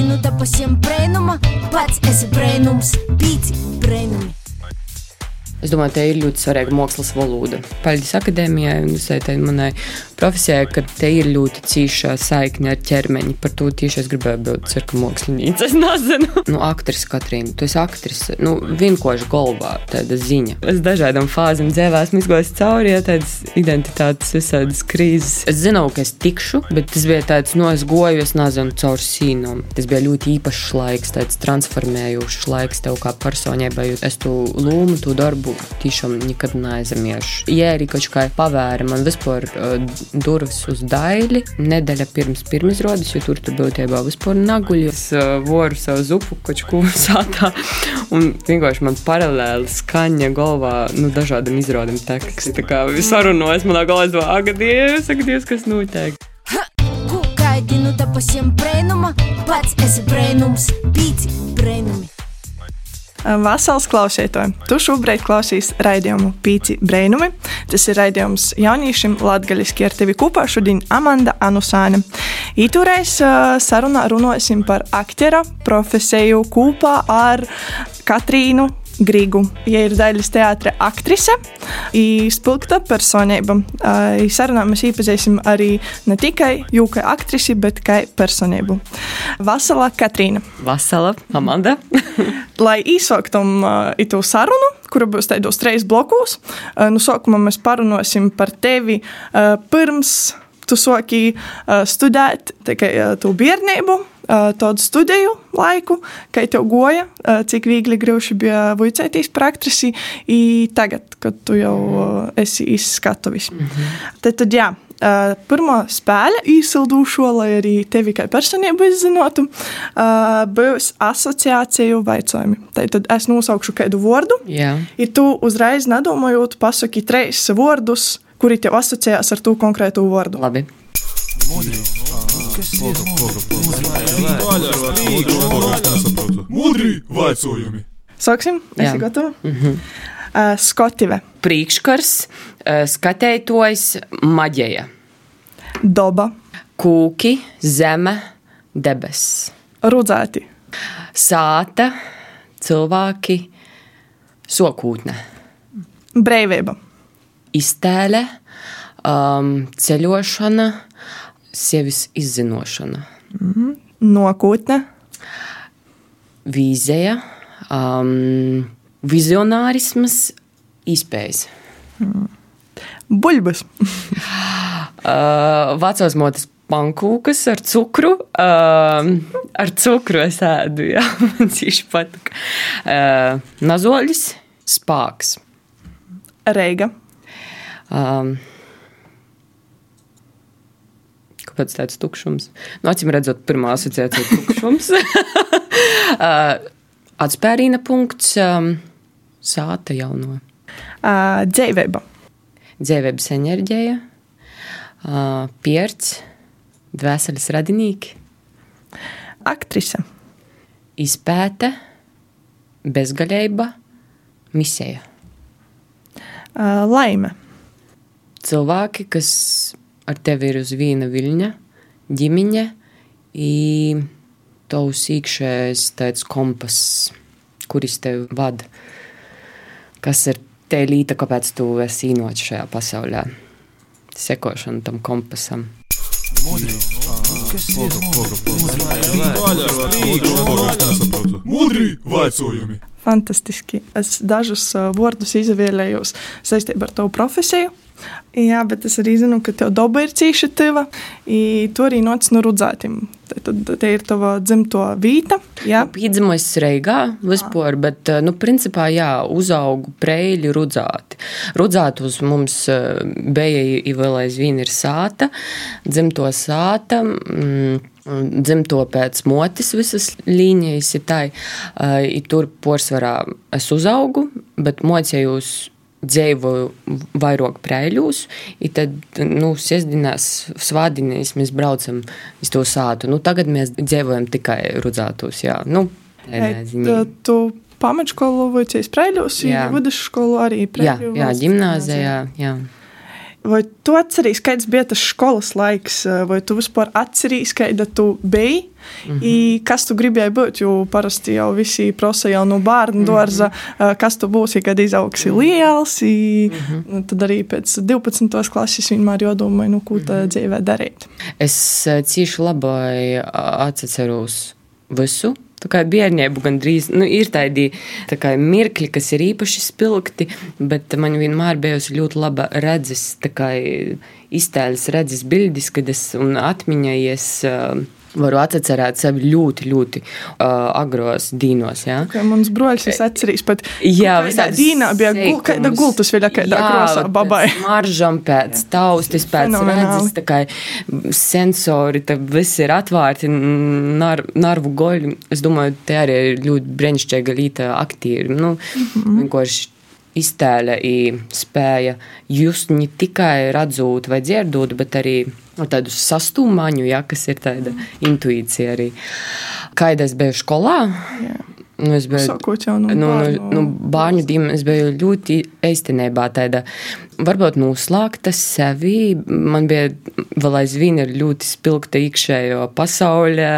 gaidi, nu tā pasiem brēnuma, pats esi brēnums, pīci brēnumi. Es domāju, te ir ļoti svarīga mākslas valoda. Paldies akadēmijai un visai tai manai profesijai, ka te ir ļoti cīša saikne ar ķermeni. Par to tieši es gribēju būt cirka māksliniece. Es nezinu. Nu, aktris Katrīna, tu esi aktris. Nu, vienkārši galvā tāda ziņa. Es dažādām fāzēm dzīvē esmu izgājis cauri, ja tādas identitātes visādas krīzes. Es zinu, ka es tikšu, bet tas bija tāds, nu, es goju, es nezinu, caur sīnām. Tas bija ļoti īpašs laiks, tāds transformējošs laiks tev kā personībai. Es tu lūmu, tu darbu tiešām nekad neaizmiršu. Ja arī kaut kā pavēra man vispār uh, durvis uz daļu, nedēļa pirms pirmizrādes, jo tur tur būtībā vispār naguļu. Es uh, voru savu zupu kaut ko sātā, un vienkārši man paralēli skaņa galvā, nu, dažādam izrādam teksts. Tā kā sarunojas manā galvā, es domāju, agadies, agadies, kas notiek. Ko gaidi, nu tā pasiem brēnuma, pats esi brēnums, pīci brēnumi. Vasals klausītāji! Tu šobrīd klausies raidījumu Pīci Brainumi. Tas ir raidījums jauniešiem latgaļiski ar tevi kopā šodien Amanda Anusāne. Ītūreiz sarunā runāsim par aktiera profesiju kopā ar Katrīnu Grigu. Ja ir daļas teātris aktrise, izpilgta personība. Sarunā mēs iepazīsim arī ne tikai jūka aktrisi, bet kā personību. Vasala Katrīna. Vasala, Amanda. Lai īsāktam itu sarunu, kura būs tādos trīs blokos, nu sākumā mēs parunāsim par tevi pirms tu sāki studēt tikai tu bērnību tādu studiju laiku, kā tev goja, cik viegli grūti bija vicēties par aktrisi, tagad, kad tu jau esi izskatuvis. Mm -hmm. tad, tad, jā, pirmā spēle īsildušo, lai arī tevi kā personību izzinātu, būs asociāciju vaicojumi. Tad es nosaukšu kādu vārdu, Jā. ja tu uzreiz nedomājot, pasaki trīs vārdus, kuri tev asociējās ar to konkrētu vārdu. Labi. Mudri vaicojumi. Sāksim, esi Jā. gatava? Mm -hmm. uh, Skotive, Priekškars, eh, skatētojs, maģēja, doba, kūki, zeme, debesis, rudzēti, sāta, cilvēki, sokūtne, brīvība, iztēle, um, ceļošana, sevis izzinošana, nākotne, vīzija, um, vizionārisms, izpējas. buļbuļs, Uh, vecās motes pankūkas ar cukuru. Uh, ar cukuru es ēdu, jā, man tieši patīk. Uh, nazoļs, spāks. reiga, Um, kāpēc tāds tukšums? Nu, acīm redzot, pirmā asociācija ir tukšums. atspērīna punkts, um, sāta jauno. uh, dzīvība, Dzēvības enerģija, uh, pierts, dvēseles radinīki, aktrise, izpēte, bezgaļība, misija. uh, laime, Cilvēki, kas ar tevi ir uz viena viļņa, ģimene, un tavs iekšējais tāds kompass, kuris tev vada, kas ir te līta, kāpēc tu esi īnots šajā pasaulē. Sekošana tam kompasam. Mudri vaicojumi. fantastiski. Es dažus uh, vārdus izvēlējos saistībā ar tavu profesiju. Jā, bet es arī zinu, ka tev daba ir cīša tava, un tu arī nāc no rudzētiem. Tad te ir tava dzimto vīta. Jā, Pīdzimojis Reigā vispār, bet, eh, nu, principā, jā, uzaugu preļi rudzāti. Rudzātos mums eh, bija i vēl aizvien ir sāta, dzimto sāta. Mm, Dzimto pēc motis visas līnijas ir tā, uh, tur porsvarā es uzaugu, bet mocējos dzīvoju vairāk prēļos, un tad, nu, sestdienās, svādienās mēs braucam uz to sātu. Nu, tagad mēs dzīvojam tikai rudzātos, jā. Nu, tu- pamatskolu vai cīs prēļos, Jā. vidusskolu arī jā, prēļu jā, valsts ģimnāzijā, jā. Vai tu atceries, kāds bija tas skolas laiks, vai tu vispār atceries, kāda tu biji? Mm -hmm. I, kas tu gribēji būt? Jo parasti jau visi prasa jau no bērnu dārza, mm -hmm. kas tu būsi, kad izaugsi liels. I, mm -hmm. Tad arī pēc 12. klases vienmēr jādomā, nu, ko tā dzīvē darīt. Es cieši labi atceros visu. Tā kā bērnība gandrīz nu, ir tādi tā kā, mirkļi, kas ir īpaši spilgti, bet man vienmēr bijusi ļoti laba redzes, iztēles redzes bildes, kad es atmiņojies. Uh, varu atcerēt sevi ļoti, ļoti uh, agros dīnos. Ja? Okay, mans broļs es atceros pat. Jā, visā dīnā bija kāda gultas vēl kādā krosā babai. Maržam pēc taustis, pēc redzes, tā kā sensori, tā viss ir atvērti, nar, narvu goļi. Es domāju, te arī ir ļoti brenišķīga līta aktīri. Nu, mm -hmm. vienkārši iztēle spēja just ne tikai redzot vai dzirdot, bet arī tādu sastūmaņu, ja, kas ir tāda intuīcija arī. Kad es biju skolā, Jā. Nu, es biju Sākot jau no nu, nu, nu, bērnu ģimenes, es biju ļoti īstenībā tāda varbūt noslēgta sevi. Man bija vēl aizvien ļoti spilgta iekšējo pasaulē,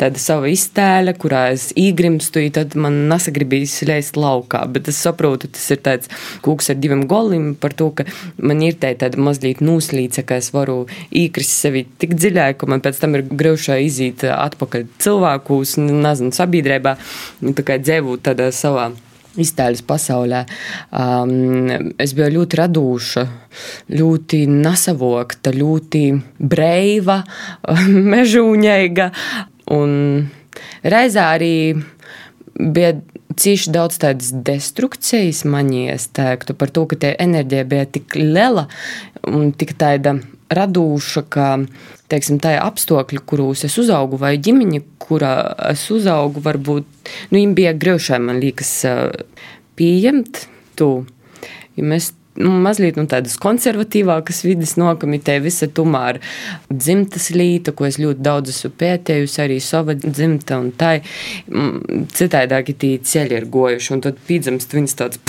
tāda sava iztēle, kurā es īgrimstu, tad man nesagribīs leist laukā. Bet es saprotu, tas ir tāds kūks ar diviem goliem par to, ka man ir tā tāda mazliet noslīce, ka es varu īkrist sevi tik dziļāk, ka man pēc tam ir grūšā iziet atpakaļ cilvēkus, nezinu, sabiedrībā, nu, tā kā dzīvot tādā savā iztēles pasaulē. Um, es biju ļoti radoša, ļoti nesavokta, ļoti brīva, mežūņaiga. Un reizē arī bija cīši daudz tādas destrukcijas maņas, teiktu, par to, ka tie enerģija bija tik liela un tik tāda radoša, ka teiksim, tā apstākļi, kuros es uzaugu, vai ģimene, kurā es uzaugu, varbūt nu, viņiem bija grūti, man liekas, pieņemt to. Ja mēs nu, mazliet nu, tādas konservatīvākas vidas nokomitē, visa tomēr dzimtas līta, ko es ļoti daudz esmu pētējusi, arī sava dzimta un tā. Citādāk tie ceļi ir gojuši, un tad pīdzamst viņas tāds.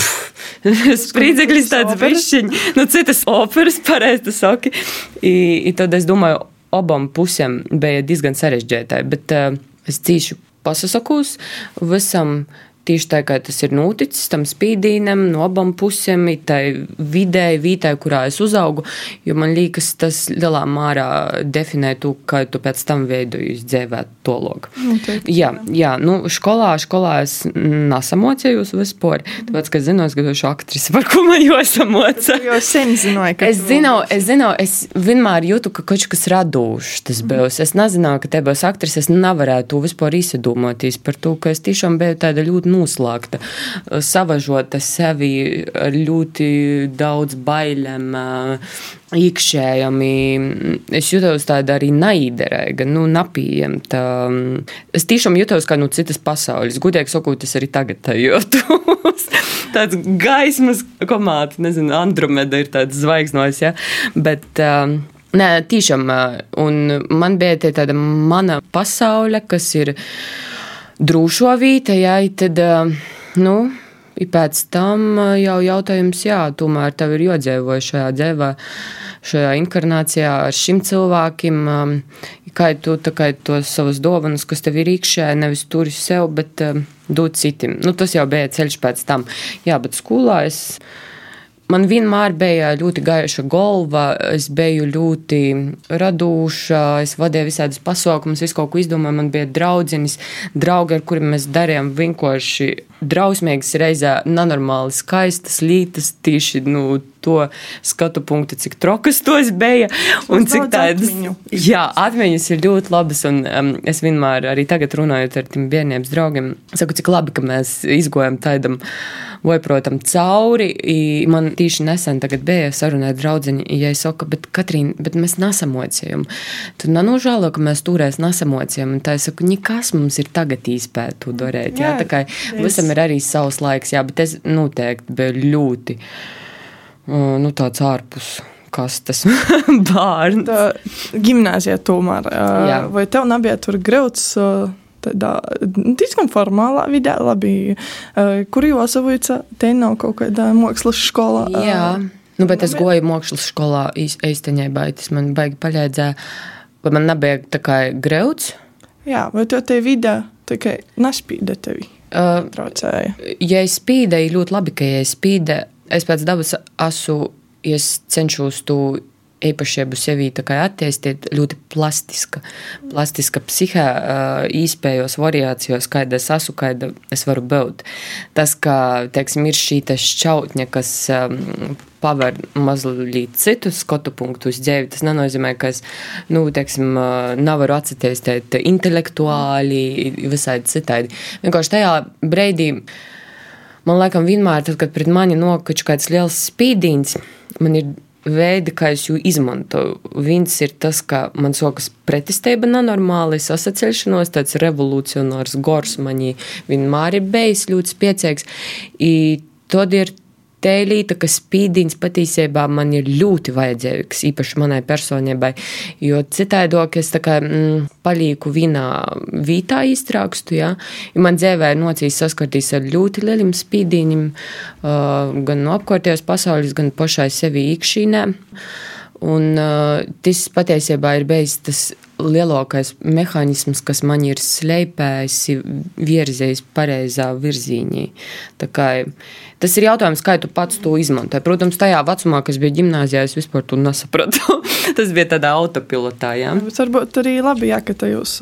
Sprīdzeklis tāds bišķiņ, nu citas operas, pareizi tu saki. I, i tad es domāju, abām pusēm bija diezgan sarežģītai, bet uh, es cīšu pasasakos visam Tieši tā kā tas ir noticis tam spīdīnam, no abām pusēm, tai vidē, vītai, kurā es uzaugu, jo man liekas, tas lielā mērā definē to, kā tu pēc tam veidojies dzīvē to logu. Noteikti, jā, jā, nu, skolā, skolā es nesamocējos vispār, tāpēc, ka zinu, es gribu šo aktrisi, par ko man jāsamoca. Jo sen zināju, ka es zinu, es zinu, es vienmēr jūtu, ka kaut kas radūšs tas būs. Es nezināju, ka te būs aktrise, es nevarētu to vispār izdomāties par to, ka es tiešām biju tāda ļoti noslēgta, savažota sevi ar ļoti daudz bailēm. Iekšējami es jutos tāda arī naiderīga, nu, napījemta. Es tiešām jutos kā no nu, citas pasaules. Gudīgi sakot, es arī tagad jūtos. tāds gaismas komāts, nezinu, Andromeda ir tāds zvaigznos, ja. Bet, um, Nē, tiešām, un man bija tāda mana pasaule, kas ir uh, drūšo vīte, jā, tad, nu, pēc tam jau jautājums, jā, tomēr tev ir jodzīvoja šajā dzīvē, šajā inkarnācijā ar šim cilvēkiem, kā tu kā tos savus dovanas, kas tev ir iekšē, nevis turi sev, bet dot citiem. Nu, tas jau bija ceļš pēc tam. Jā, bet skolā es Man vienmēr bija ļoti gaiša galva, es biju ļoti radoša, es vadīju visādus pasaukumus, visu kaut ko izdomāju. Man bija draudzenis, draugi, ar kuriem mēs darījām vienkārši drausmīgas, reizē nenormāli skaistas lietas, tieši nu, to skatu punktu, cik trokas tos bija. Un cik tādas atmiņu. Jā, atmiņas ir ļoti labas. Un um, es vienmēr arī tagad runājot ar tiem bērniem, draugiem, saku, cik labi, ka mēs izgojam tādam vai, protams, cauri. I man tieši nesen bija saruna ar draugu, ja es saku, bet Katrīna, bet mēs nesamocījām. Tad nenožēlo, ka mēs turēs nesamocījām. Tā es saku, nekas mums ir tagad īspēt to darīt. Jā, jā, tā kā es... visam ir arī savs laiks, jā, bet es noteikti biju ļoti, nu, tāds ārpus kas tas bērns. Gimnāzijā tomēr. Jā. Vai tev nebija tur grūts tādā diezgan formālā vidē, labi, kur jau savīca, te nav kaut kādā mākslas skolā. Jā. Nu, bet es goju mākslas skolā īstenībā, tas man baigi palīdzēja. Vai man nebija tā kā grauds? Jā, vai to te vidē tikai nespīda tevi? Uh, traucēja. Ja es spīdēju, ļoti labi, ka ja es spīdēju, es pēc dabas esmu, ja es cenšos to īpašību sevī attīstīt ļoti plastiska. Plastiska psihē, īspējos variācijos, kāda es esmu, kāda es varu būt. Tas, ka, teiksim, ir šī šķautņa, kas paver mazliet citu skatu punktu uz dzīvi, tas nenozīmē, ka es, nu, teiksim, nevaru atcerēties intelektuāli, visādi citādi. Vienkārši tajā brīdī. Man liekas, vienmēr, tad, kad pret mani nokaču kāds liels spīdīns, man ir veidi, kā es viņu izmantoju. Viens ir tas, ka man sokas pretestība nenormāli, sasaceļšanos, tāds revolucionārs gors manī vienmēr ir bijis ļoti spēcīgs. Tad ir tēlīte, ka spīdīns patiesībā man ir ļoti vajadzīgs, īpaši manai personībai, jo citādi es kā mm, palieku vienā vītā iztrākstu, ja, man dzēvē ir nocīs saskartīs ar ļoti lieliem spīdīņiem, uh, gan no apkārtējās pasaules, gan pašai sevi iekšīnē. Un uh, tas patiesībā ir bijis tas lielākais mehānisms, kas man ir slēpējis, virzējis pareizā virzienā. Tas ir jautājums, kā tu pats to izmantoji. Protams, tajā vecumā, kas bija gimnājā, es vispār to nesapratu. tas bija tādā autopilotā. Jā. Bet varbūt arī labi, jā, ka tajos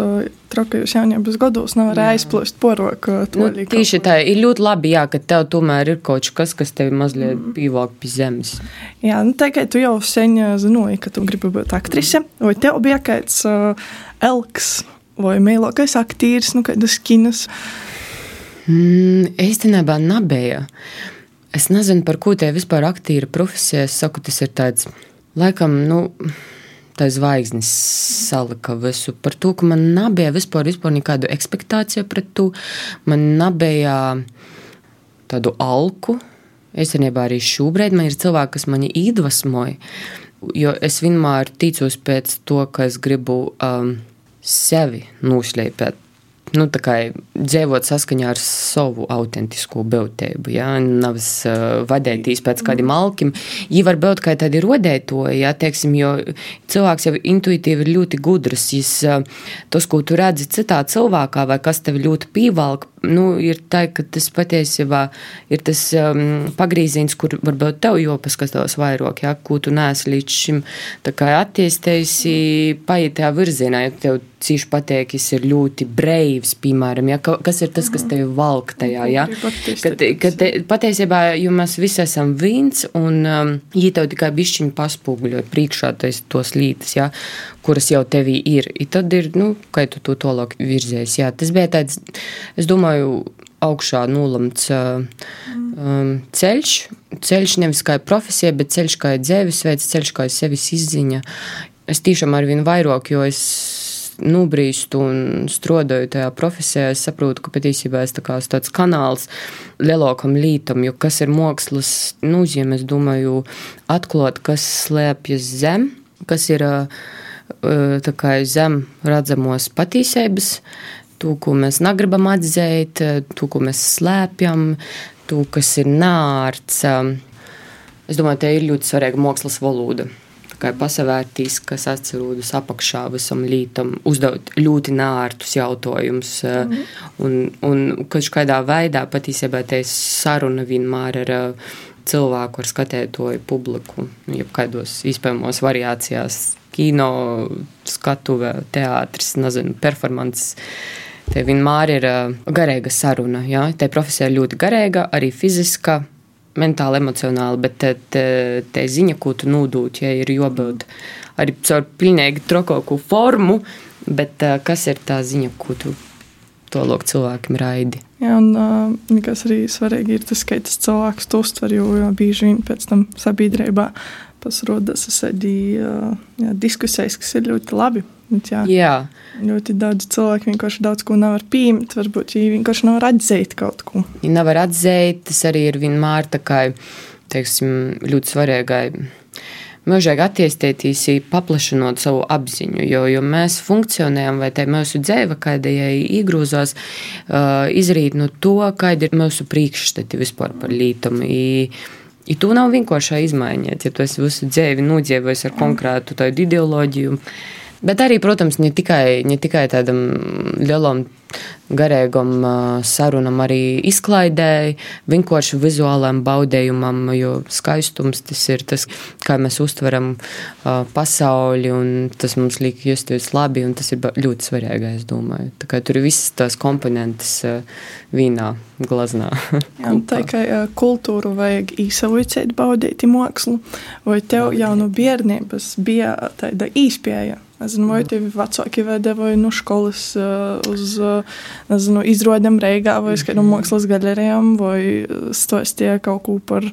trakajos jaunības gados nevar aizplūst poroku. Nu, tieši tā, ir ļoti labi, jā, ka tev tomēr ir kaut kas, kas tevi mazliet mm. pīvāk pie zemes. Jā, nu tikai tu jau sen zināji, ka tu gribi būt aktrise, vai tev bija kāds uh, elks vai mīlākais aktieris, nu kādas kinas. Mm, īstenībā nebija. Es nezinu, par ko tie vispār aktīra profesija. Es saku, tas ir tāds, laikam, nu, tā zvaigznes salika visu. Par to, ka man nebija vispār, vispār nekādu ekspektāciju pret to. Man nebija tādu alku. Īstenībā arī šobrīd man ir cilvēki, kas mani iedvesmoja. Jo es vienmēr ticos pēc to, ka es gribu um, sevi noslēpēt nu, dzīvot saskaņā ar savu autentisko būtību. Ja? Nevis uh, vadīties pēc kādiem malkiem. Ja var būt kā tādi rodētoji, ja? Teiksim, jo cilvēks jau intuitīvi ir ļoti gudrs. Jis, uh, tas, ko tu redzi citā cilvēkā, vai kas tev ļoti pievelk, nu, ir tā, ka tas patiesībā ir tas um, pagrīziens, kur varbūt tev jopaskatās vairāk, ja? ko tu neesi līdz šim attīstējusi paiet tajā virzienā, ja tev cīši pateikis ir ļoti breivs, piemēram, ja, kas ir tas, kas tevi valk tajā, ja, kad, kad patiesībā, jo mēs visi esam viens, un um, ja tev tikai bišķiņu paspūguļo priekšā tos lītas, ja, kuras jau tevī ir, I tad ir, nu, kā tu to tolāk virzies, jā, tas bija tāds, es domāju, augšā nolamts uh, um, ceļš. Ceļš nevis kā profesija, bet ceļš kā dzīvesveids, ceļš kā sevis izziņa. Es tiešām ar vien vairāk, jo es nobrīstu un strādāju tajā profesijā, es saprotu, ka patiesībā es tā kā esmu tāds kanāls lielākam lītam, jo kas ir mākslas nozīme, es domāju, atklāt, kas slēpjas zem, kas ir kā, zem redzamos patīsības, to, ko mēs negribam atzīt, to, ko mēs slēpjam, to, kas ir nārts. Es domāju, te ir ļoti svarīga mākslas valoda kā pasavērtīs, kas atcerodas apakšā visam lītam, uzdot ļoti nārtus jautājumus. Mm. Un, un kādā veidā patiesībā te saruna vienmēr ar cilvēku, ar skatētoju publiku, jebkādos iespējamos variācijās, kino, skatuve, teātris, nezinu, performances. Te vienmēr ir garīga saruna. Ja? Te profesija ir ļoti garīga, arī fiziska mentāli, emocionāli, bet te, te, te ziņa, ko tu nūdūt, ja ir jābūt arī caur pilnīgi trokoku formu, bet kas ir tā ziņa, ko tu to lūk cilvēkiem raidi. Jā, un uh, kas arī svarīgi ir tas, ka tas cilvēks to uztver, jo, jo bieži vien pēc tam sabiedrībā pasrodas arī uh, diskusijas, kas ir ļoti labi. Bet, jā, jā. Ļoti daudz cilvēku vienkārši daudz ko nevar pieņemt. Varbūt viņi vienkārši nevar atzīt kaut ko. Viņi nevar atzīt, tas arī ir vienmēr kā teiksim, ļoti svarīgai. Mūžīgi attīstīties, paplašinot savu apziņu, jo, jo mēs funkcionējam, vai tā mūsu dzīve, kāda iegrūzās, uh, izrīt no to, kāda ir mūsu priekšstati vispār par lītumu. Ja tu nav vienkārši izmaiņot, ja tu esi visu dzīvi nodzīvojis ar konkrētu tādu ideoloģiju, Bet arī, protams, ne tikai, ne tikai tādam lielam, garīgam sarunam, arī izklaidēji, vienkārši vizuālam baudējumam, jo skaistums tas ir tas, kā mēs uztveram pasauli, un tas mums liek justies labi, un tas ir ļoti svarīgi, es domāju. Tā kā tur ir visas tās komponentes vīnā, glaznā. Jā, tā kā kultūru vajag īsavuicēt baudīt mākslu, vai tev jau no bērnības bija tāda īspēja? Nezinu, vai tev vecāki vedoja no skolas uz nezinu, izrādēm Reigā vai uz kādām mākslas galerijām, vai stāstīja kaut ko par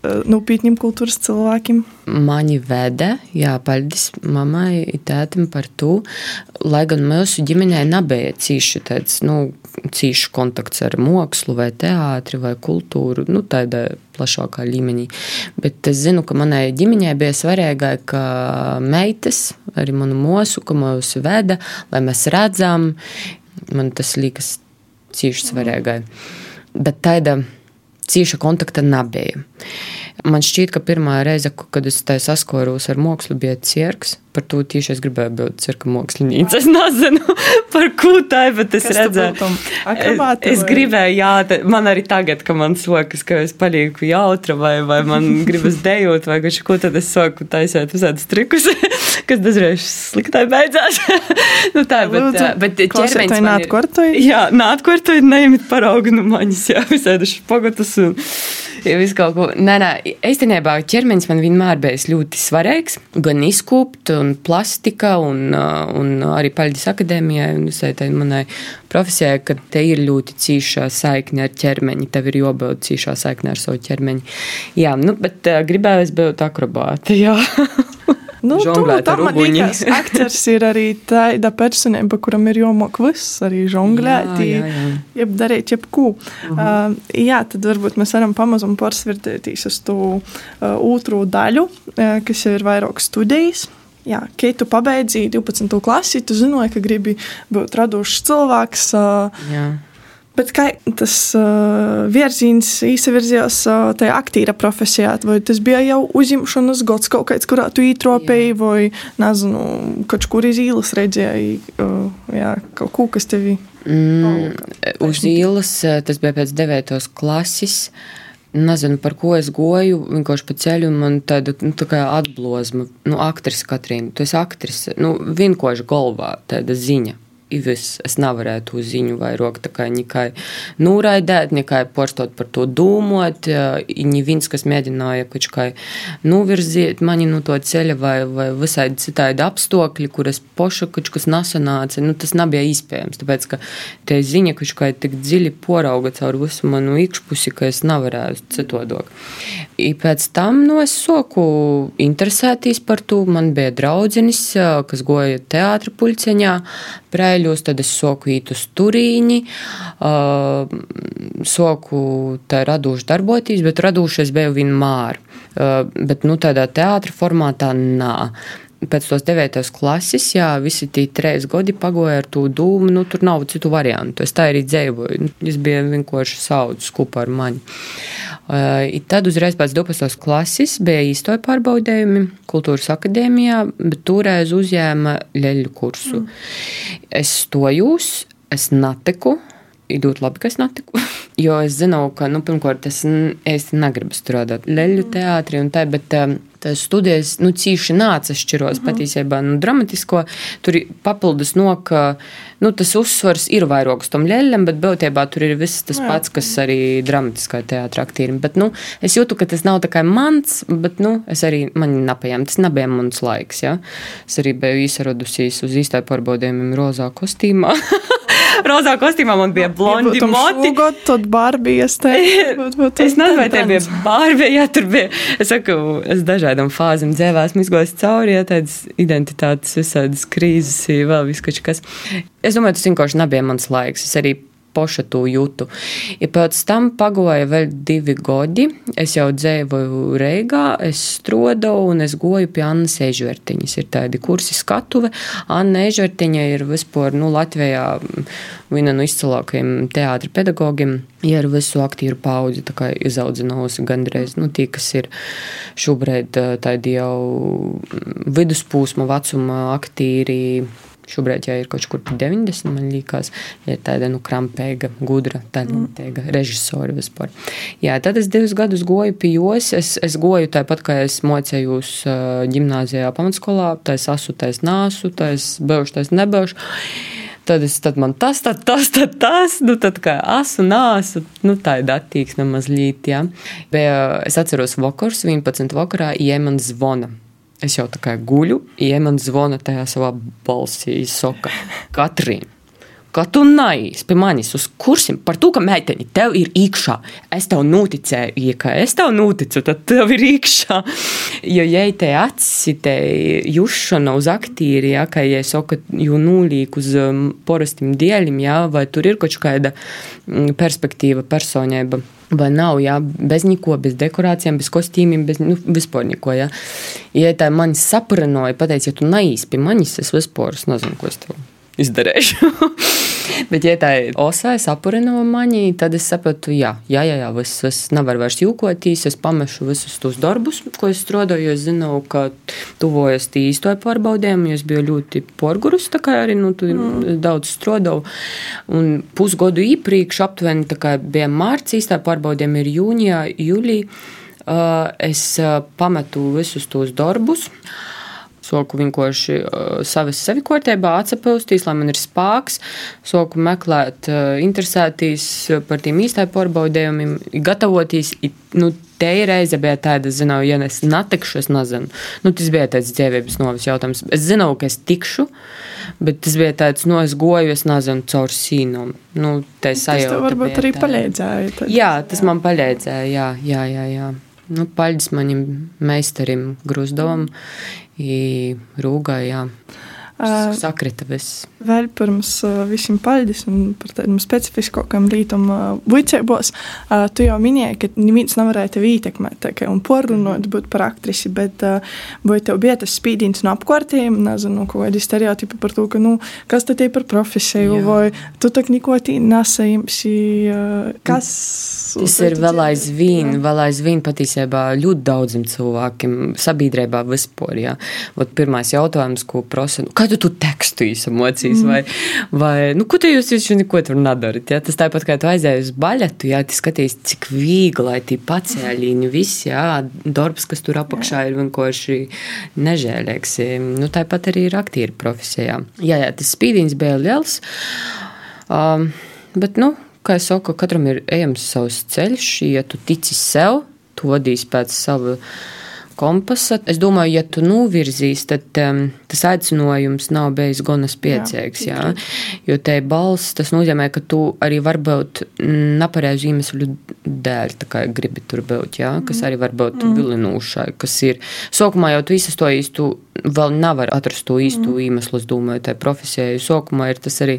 nopietniem kultūras cilvēkiem. Mani veda, jā, paldies mammai tētim par to, lai gan mūsu ģimenē nebija cīši tāds, nu, cīši kontakts ar mākslu vai teātri vai kultūru, nu, tādā plašākā līmenī. Bet es zinu, ka manai ģimenei bija svarīgāk, ka meitas, arī manu mūsu, ka mūs veda, lai mēs redzam, man tas liekas cīši svarīgāk. Bet tāda cieša kontakta nebija. Man šķiet, ka pirmā reize, kad es tā saskoros ar mākslu, bija cirks. Par to tieši es gribēju būt cirka māksliniece. Es nezinu, par ko tā ir, bet es Kas redzēju, es, Akrobāte es gribēju, jā, man arī tagad, kad man sokas, ka es palieku jautra vai, vai man gribas dejot vai kaut ko, tad es sāku taisīt visādus trikus, kas dažreiz sliktai beidzās. nu tā, bet, Lūdzu, bet ķermenis ir- neatkārtojiet. Jā, nātkārtojiet, neimiet paraugu no maņas, jā, visādi špogatus un ja visu kaut ko. Nē, nē, īstenībā ķermenis man vienmēr bijis ļoti svarīgs, gan izkūpt un plastika un, un arī Paļģis akadēmijai un visai tai manai profesijai, ka te ir ļoti cīšā saikne ar ķermeni, tev ir jābūt cīšā saikne ar savu ķermeni. Jā, nu, bet gribēju es būt akrobāte, jā. Nu, Žonglēt tā ar uguņi. aktieris ir arī tāda personība, kuram ir jāmok viss, arī žonglēt, Jā, jā, jā. jeb darīt jebko. Uh -huh. uh, jā, tad varbūt mēs varam pamazam pārsvirtēties uz to uh, otro daļu, uh, kas ir vairāk studijas. Jā, kad tu pabeidzi 12. klasi, tu zināji, ka gribi būt radošs cilvēks. Uh, jā. Bet kā tas uh, virziens izvirzījās uh, tajā aktīra profesijā? Vai tas bija jau uzņemšanas gads kaut kāds, kurā tu ītropēji, vai nezinu, kaut kur iz ielas redzēji uh, jā, kaut ko, kas tevi. Mm, uz eh, tas bija pēc 9. klases. Nezinu, par ko es goju. Vienkārši pa ceļu man tāda nu, tā kā atblozma. Nu, aktrise Katrīna, tu esi aktrise. Nu, vienkārši galvā tāda ziņa. Viss. Es nevarēju to ziņu vairāk tā kā nekai noraidēt, nekai porstot par to domāt. Neviens, kas mēģināja kaut kā novirzīt mani no to ceļa vai, vai visādi citādi apstākļi, kur es pošu kaut kas nesanāca, nu, tas nebija iespējams. Tāpēc, ka tie ziņa kaut kā tik dziļi porauga caur visu manu iekšpusi, ka es nevarēju citodok. I pēc tam no es soku interesēties par to. Man bija draudzenis, kas goja teātra puļceņā, prēļos, tad es soku īt uz turīņi, uh, soku tā radoši darboties, bet radoši es biju vienmēr. Uh, bet, nu, tādā teātra formātā nā. Pēc tos devītos klases, jā, visi tie trīs gadi pagoja ar to dūmu, nu, tur nav citu variantu. Es tā arī dzīvoju. Nu, Es biju vienkārši saudzis kopā ar mani. Uh, tad uzreiz pēc 12. klases bija īstoja pārbaudījumi kultūras akadēmijā, bet toreiz uzņēma leļu kursu. Mm. Es stojos, es natiku. Ir ļoti labi, ka es netiku. Jo es zinu, ka, nu, pirmkārt, es īsti negribu strādāt leļu teātrī un tā, bet um, tas studijas, nu, cīši nāca šķiros patiesībā, nu, dramatisko. Tur ir papildus no, ka, nu, tas uzsvars ir vairāk uz tom leļam, bet būtībā tur ir viss tas pats, kas arī dramatiskā teātra aktīrim. Bet, nu, es jūtu, ka tas nav tā kā mans, bet, nu, es arī, man nepajām, tas nebija mans laiks, ja. Es arī biju izsaradusies uz īstai pārbaudījumiem rozā kostīmā. rozā kostīmā man bija blondi moti. Šogad, tad Barbijas te. Es nezinu, vai tā bija barbija, ja tur bija. Es saku, es dažādām fāzēm dzēvās, izgājos cauri, ja tādas identitātes, visādas krīzes, vēl viss kaut kas. Es domāju, tas vienkārši nebija mans laiks. Es arī poša to jūtu. Ja pēc tam pagoja vēl divi godi, es jau dzēvoju Reigā, es strodoju un es goju pie Annas Ežvertiņas. Ir tādi kursi skatuve. Anna Ežvertiņa ir vispār, nu, Latvijā viena no izcilākajiem teātra pedagogiem. Ja ar visu aktīvu paudzi izaudzinājusi gandrīz nu, tie, kas ir šobrīd tādi jau viduspūsma vecuma aktīri Šobrīd jau ir kaut kur 90, man liekas, ja ir tāda nu, krampīga, gudra, talantīga mm. režisora vispār. Jā, tad es divus gadus goju pie jos. Es, es goju tāpat, kā es mocējos ģimnāzijā, pamatskolā. Tā es asu, tā es nāsu, tā es beigšu, tā es nebeigšu. Tad, es, tad man tas, tad tas, tad tas, nu, tad kā asu nāsu, nu, tā ir attieksme mazliet, jā. Bet es atceros vakars, 11 vakarā, ieman zvona. Es jau tā kā guļu, man zvana tajā savā balsī, saka, Katrīna. Kā tu nāc pie manis uz kursiem par to, ka meitene tev ir iekšā. Es tev noticēju, ja kā es tev noticu, tad tev ir iekšā. Jo, ja te acis, te jušana uz aktīri, ja, kā ja saka, jo nulīk uz um, porastiem dēļiem, ja, vai tur ir kaut kāda mm, perspektīva personība. Vai nav, jā, bez neko, bez dekorācijām, bez kostīmiem, bez nu, vispār neko. Jā. Ja tā man sapranoja, pateica, ja tu pie manis, es vispār nezinu, ko es tev izdarīšu. Bet, ja tā ir osai, sapurino maņī, tad es sapratu, jā, jā, jā, jā es, es nevaru vairs jūkoties, es pamešu visus tos darbus, ko es strādāju, jo es zinu, ka tuvojas tī īstoja pārbaudēm, jo es biju ļoti porgurus, tā kā arī, nu, tu mm. daudz strādāju. Un pusgodu iepriekš aptuveni, tā kā bija mārts īstā pārbaudēm ir jūnijā, jūlī, es pametu visus tos darbus. Soku vienkārši uh, savas sevi kārtībā atsapūstīs, lai man ir spēks, soku meklēt, uh, interesētīs par tiem īstajiem pārbaudījumiem, gatavoties. Nu, te reize bija tāda, zinu, ja es netikšu, es nezinu. Nu, tas bija tāds dzīvības novis jautājums. Es zinu, ka es tikšu, bet tas bija tāds, nu, es goju, es nezinu, caur sīnumu. Nu, tas sajūta. Tas varbūt arī palīdzēja. Tad, jā, tas jā. man palīdzēja, jā, jā, jā. jā. Nu, paļģis manim meistarim Gruzdovam i Rūgai, jā. Sakrita viss. Vēl pirms visiem paļģis un par tādiem uh, vicēbos, uh, tu jau minēji, ka neviens nevarēja tevi ietekmēt, un porunot būt par aktrisi, bet vai tev bija tas spīdins no apkārtējiem, nezinu, kaut kādi stereotipi par to, ka, nu, kas tad ir par profesiju, Jā. vai tu tak neko tī nesajimsi, kas... Tas ir vēl aizvien, vēl aizvien patiesībā ļoti daudziem cilvēkiem sabiedrībā vispār, jā. Ot pirmais jautājums, ko prasa, nu, kā tu tu tekstu īsamocīs, mm. vai, vai, nu, ko tu jūs jūs neko tur nedarat, jā. Tas tāpat kā tu aizēji uz baļetu, jā, tu skaties, cik viegli, lai tī pacēļīņi viss, jā, darbs, kas tur apakšā ir vienkārši nežēlīgs. Nu, tāpat arī ir aktīri profesijā. Jā, jā, tas spīdīns bija liels. Um, bet, nu, kā jau saku, katram ir ejams savs ceļš, ja tu tici sev, tu vadīsi pēc sava kompasa. Es domāju, ja tu novirzīs, tad um, tas aicinājums nav bijis gana spēcīgs. Jā, jā. Jo te balss, tas nozīmē, ka tu arī varbūt nepareizu iemeslu dēļ gribi tur būt, jā, kas mm. arī var būt mm. vilinošai, kas ir. Sākumā jau tu visas to īstu vēl nevar atrast to īsto mm. iemeslu, es domāju, tai profesijai. Sākumā ir tas arī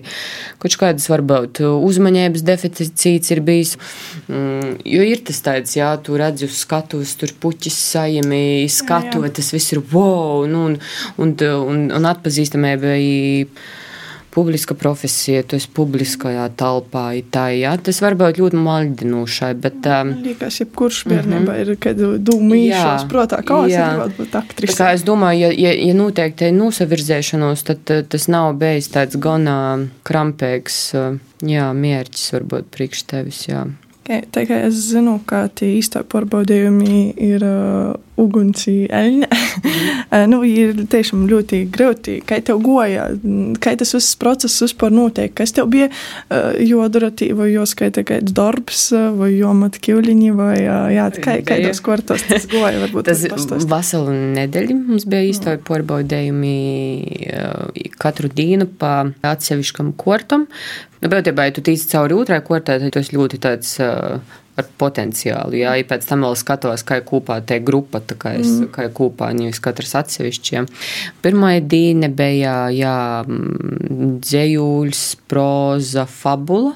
kaut kādas varbūt uzmanības deficīts ir bijis. Mm, jo ir tas tāds, jā, tu redzi uz skatuves, tur puķis sajami, skatu, tas viss ir wow, nu, un, un, un, un atpazīstamība publiska profesija, tu esi publiskajā telpā. Tā, jā, tas var būt ļoti maldinošai. Bet, um, Liekas, jebkurš bērnībā mm -hmm. ir kāda dūma īšos, protā, kā es gribētu būt aktrise. Kā es domāju, ja, ja, ja noteikti ir nosavirzēšanos, tad tas nav bijis tāds gana krampīgs, jā, mērķis varbūt priekš tevis, jā. Tā kā es zinu, ka tie īstie pārbaudījumi ir uh, ugunsi eļņa, mm. nu, ir tiešām ļoti grūti. Kā tev goja, kā tas viss process vispār notiek, kas tev bija uh, jodara, vai joskaita kāds darbs, vai jomat kivliņi, vai jā, kā, kā tas kortos tas goja, varbūt tas veselu nedēļu mums bija īstie pārbaudījumi uh, katru dienu pa atsevišķam kortam, Nu, būtībā, ja tu tīsi cauri otrai kortē, tad tas ļoti tāds ar potenciālu. Jā, ja pēc tam vēl skatos, kā ir kopā tā grupa, tā kā es, mm. kā kopā, nevis katrs atsevišķi. Pirmā diena bija, jā, dzējuļs, proza, fabula.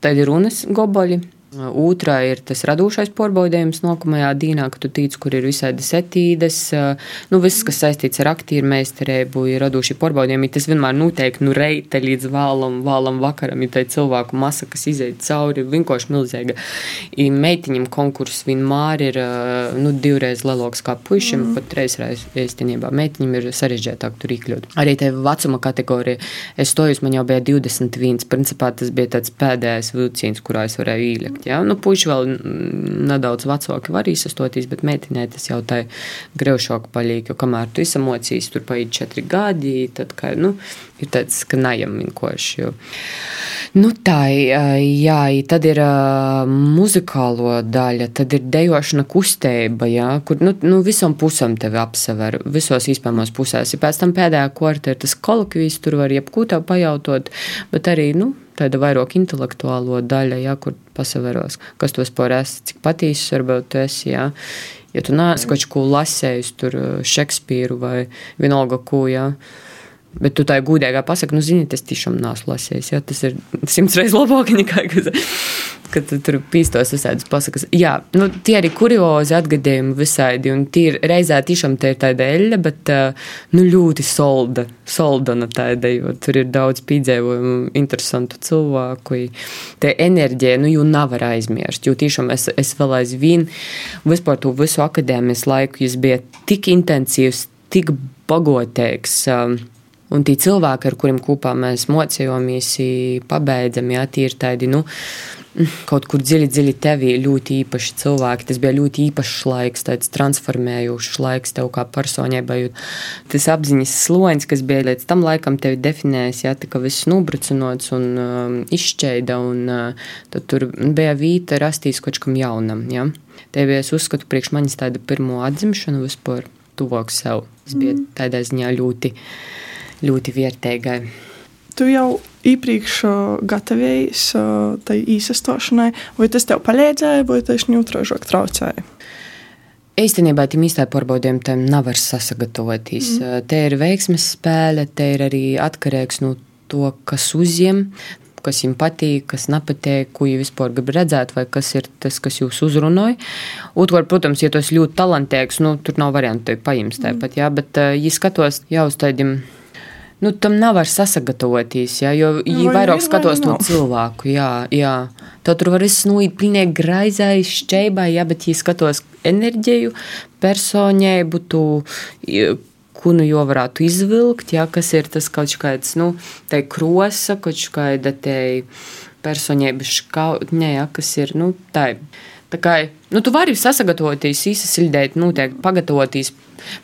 Tad ir runas goboļi. Otrā ir tas radošais porbaudījums nākamajā dienā, kad tu tīci, kur ir visādi setīdes, nu, viss, kas saistīts ar aktīru meistarību, ir radoši porbaudījumi. Tas vienmēr notiek nu reite līdz vēlam, vēlam vakaram, ja tā ir cilvēku masa, kas iziet cauri, vienkārši milzīga. I meitiņam konkurss vienmēr ir, nu, divreiz lielāks kā puišiem, mm. pat reizreiz īstenībā. Meitiņam ir sarežģītāk tur iekļūt. Arī te vecuma kategorija, es stojos, man jau bija 21, principā tas bija tāds pēdējais vilciens, kurā es varēju ielikt sasniegt. Ja? Nu, puiši vēl nedaudz vecāki var izsastoties, bet meitenē tas jau tā greušāk palīk, jo kamēr tu izsamocīs, tur paiet četri gadi, tad, kā, nu, ir tāds, ka najam vienkārši. Jo. Nu, tā, jā, tad ir muzikālo daļa, tad ir dejošana kustība, jā, kur nu, nu, visam pusam tevi apsever, visos iespējamos pusēs. Ja pēc tam pēdējā kortē ir tas kolokvijas, tur var jebkū tev pajautot, bet arī, nu, tāda vairāk intelektuālo daļa, jā, kur pasaveros, kas tos par esi, cik patīsis varbūt tu esi, jā. Ja tu neesi kaut ko lasējis, tur Šekspīru vai vienalga ko, jā. Bet tu tā gudrīgā pasaki, nu, zini, tas tiešām nesu lasījis. Ja? Tas ir simts reizes labāk nekā, kad, kad tu tur pīstos visādas pasakas. Jā, nu, tie arī kuriozi atgadījumi visādi, un tie ir reizē tiešām te ir tāda eļļa, bet, nu, ļoti solda, soldana tāda, jo tur ir daudz pīdzējumu, interesantu cilvēku. Te enerģija, nu, jau nevar aizmirst, jo tiešām es, es vēl aizvien, vispār to visu akadēmijas laiku, jūs bija tik intensīvs, tik bagotīgs. Um, Un tie cilvēki, ar kuriem kopā mēs mocījāmies, pabeidzam, jā, tie ir tādi, nu, kaut kur dziļi, dziļi tevī ļoti īpaši cilvēki. Tas bija ļoti īpašs laiks, tāds transformējošs laiks tev kā personībai. Tas apziņas sloņs, kas bija līdz tam laikam tevi definējis, jā, tā kā viss nubrucinots un um, izšķēda, un uh, tad tur bija vīta rastīs kaut kam jaunam, jā. Tev es uzskatu priekš manis tādu pirmo atzimšanu vispār tuvāk sev. Tas bija mm. tādā ziņā ļoti ļoti vērtīgai. Tu jau iepriekš gatavojies tai īsastošanai, vai tas tev palīdzēja, vai tas neutrāžāk traucēja? Īstenībā tam īstai pārbaudījumam tam nav var sasagatavoties. Mm. Te ir veiksmes spēle, te ir arī atkarīgs no to, kas uzņem, kas viņam patīk, kas nepatīk, ko jūs vispār gribat redzēt, vai kas ir tas, kas jūs uzrunāja. Otrkārt, protams, ja esi ļoti talantīgs, nu, tur nav variantu paņemt tāpat, mm. jā, bet, ja skatos jau uz tādiem Nu, tam nav var sasagatavoties, jā, jo nu, vairāk skatos no cilvēku. Jā, jā. Tā tur var viss nūīt pilnīgi graizai, šķeibai, jā, bet, ja skatos enerģiju, personību, tu, ko nu jau varētu izvilkt, jā, kas ir tas kaut kāds, nu, te krosa, kaut kāda te personība škautņē, jā, kas ir, nu, tā. Tā kā nu, tu vari sasagatavoties, izsildīt, noteikti pagatavoties,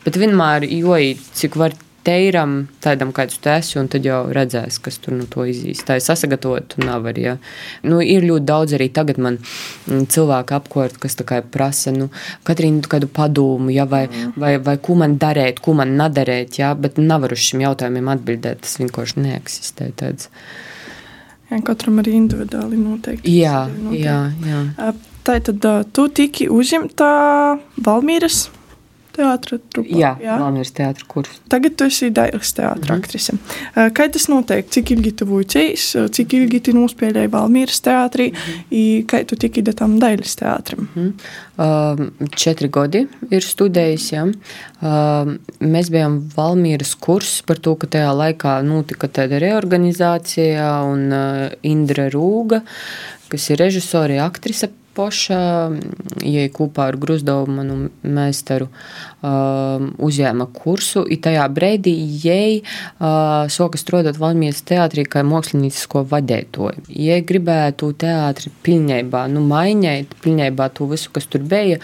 bet vienmēr, jo cik var teiram, tādam, kāds tu esi, un tad jau redzēs, kas tur no nu, to izīs. Tā ir sasagatavota, nav arī. Ja. Nu, ir ļoti daudz arī tagad man mm, cilvēku apkārt, kas prasa, nu, Katrīna, kādu padomu, ja, vai, mm. vai, vai ko man darīt, ko man nedarīt, ja, bet nevaru uz šiem jautājumiem atbildēt. Tas vienkārši neeksistē. Tāds. Jā, katram arī individuāli noteikti. Jā, noteikti. jā, jā. Tā tad tu tiki uzņemta Valmīras teātris. Jā, jā. Valmīras teātris kurs. Tagad tu esi Dailas teātris mm aktrise. Kā tas notiek? Cik ilgi tu vuicējis, cik ilgi tu nospēlēji Valmīras teātrī, mm kā tu tiki tam Dailas teātrim? Mm uh, četri gadi ir studējis, jā. Uh, mēs bijām Valmīras kurs par to, ka tajā laikā notika tāda reorganizācija un uh, Indra Rūga, kas ir režisori, aktrise Poša, ja kopā ar Gruzdovu manu meistaru um, uzņēma kursu, i tajā brīdī jai uh, soka strādāt Valmijas teātrī kā māksliniecisko vadētoju. Jai gribētu teātri pilnībā, nu, maiņēt, pilnībā to visu, kas tur bija,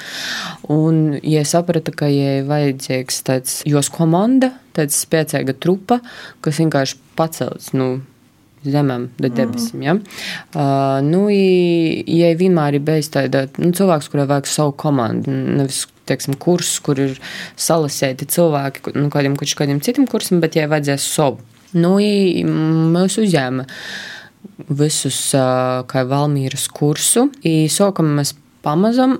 un jai saprata, ka jai vajadzīgs tāds jos komanda, tāds spēcīga trupa, kas vienkārši pacelts, nu, zemēm, debesim. Mm. Ja? Uh, nu, ja vienmēr ir bijis tāda nu, cilvēks, kurai vajag savu komandu, nevis teiksim, kurs, kur ir salasēti cilvēki nu, kādiem, kādiem citiem kursam, bet ja vajadzēs savu. Nu, mēs uzņēma visus uh, kā Valmīras kursu, un sākam mēs pamazam.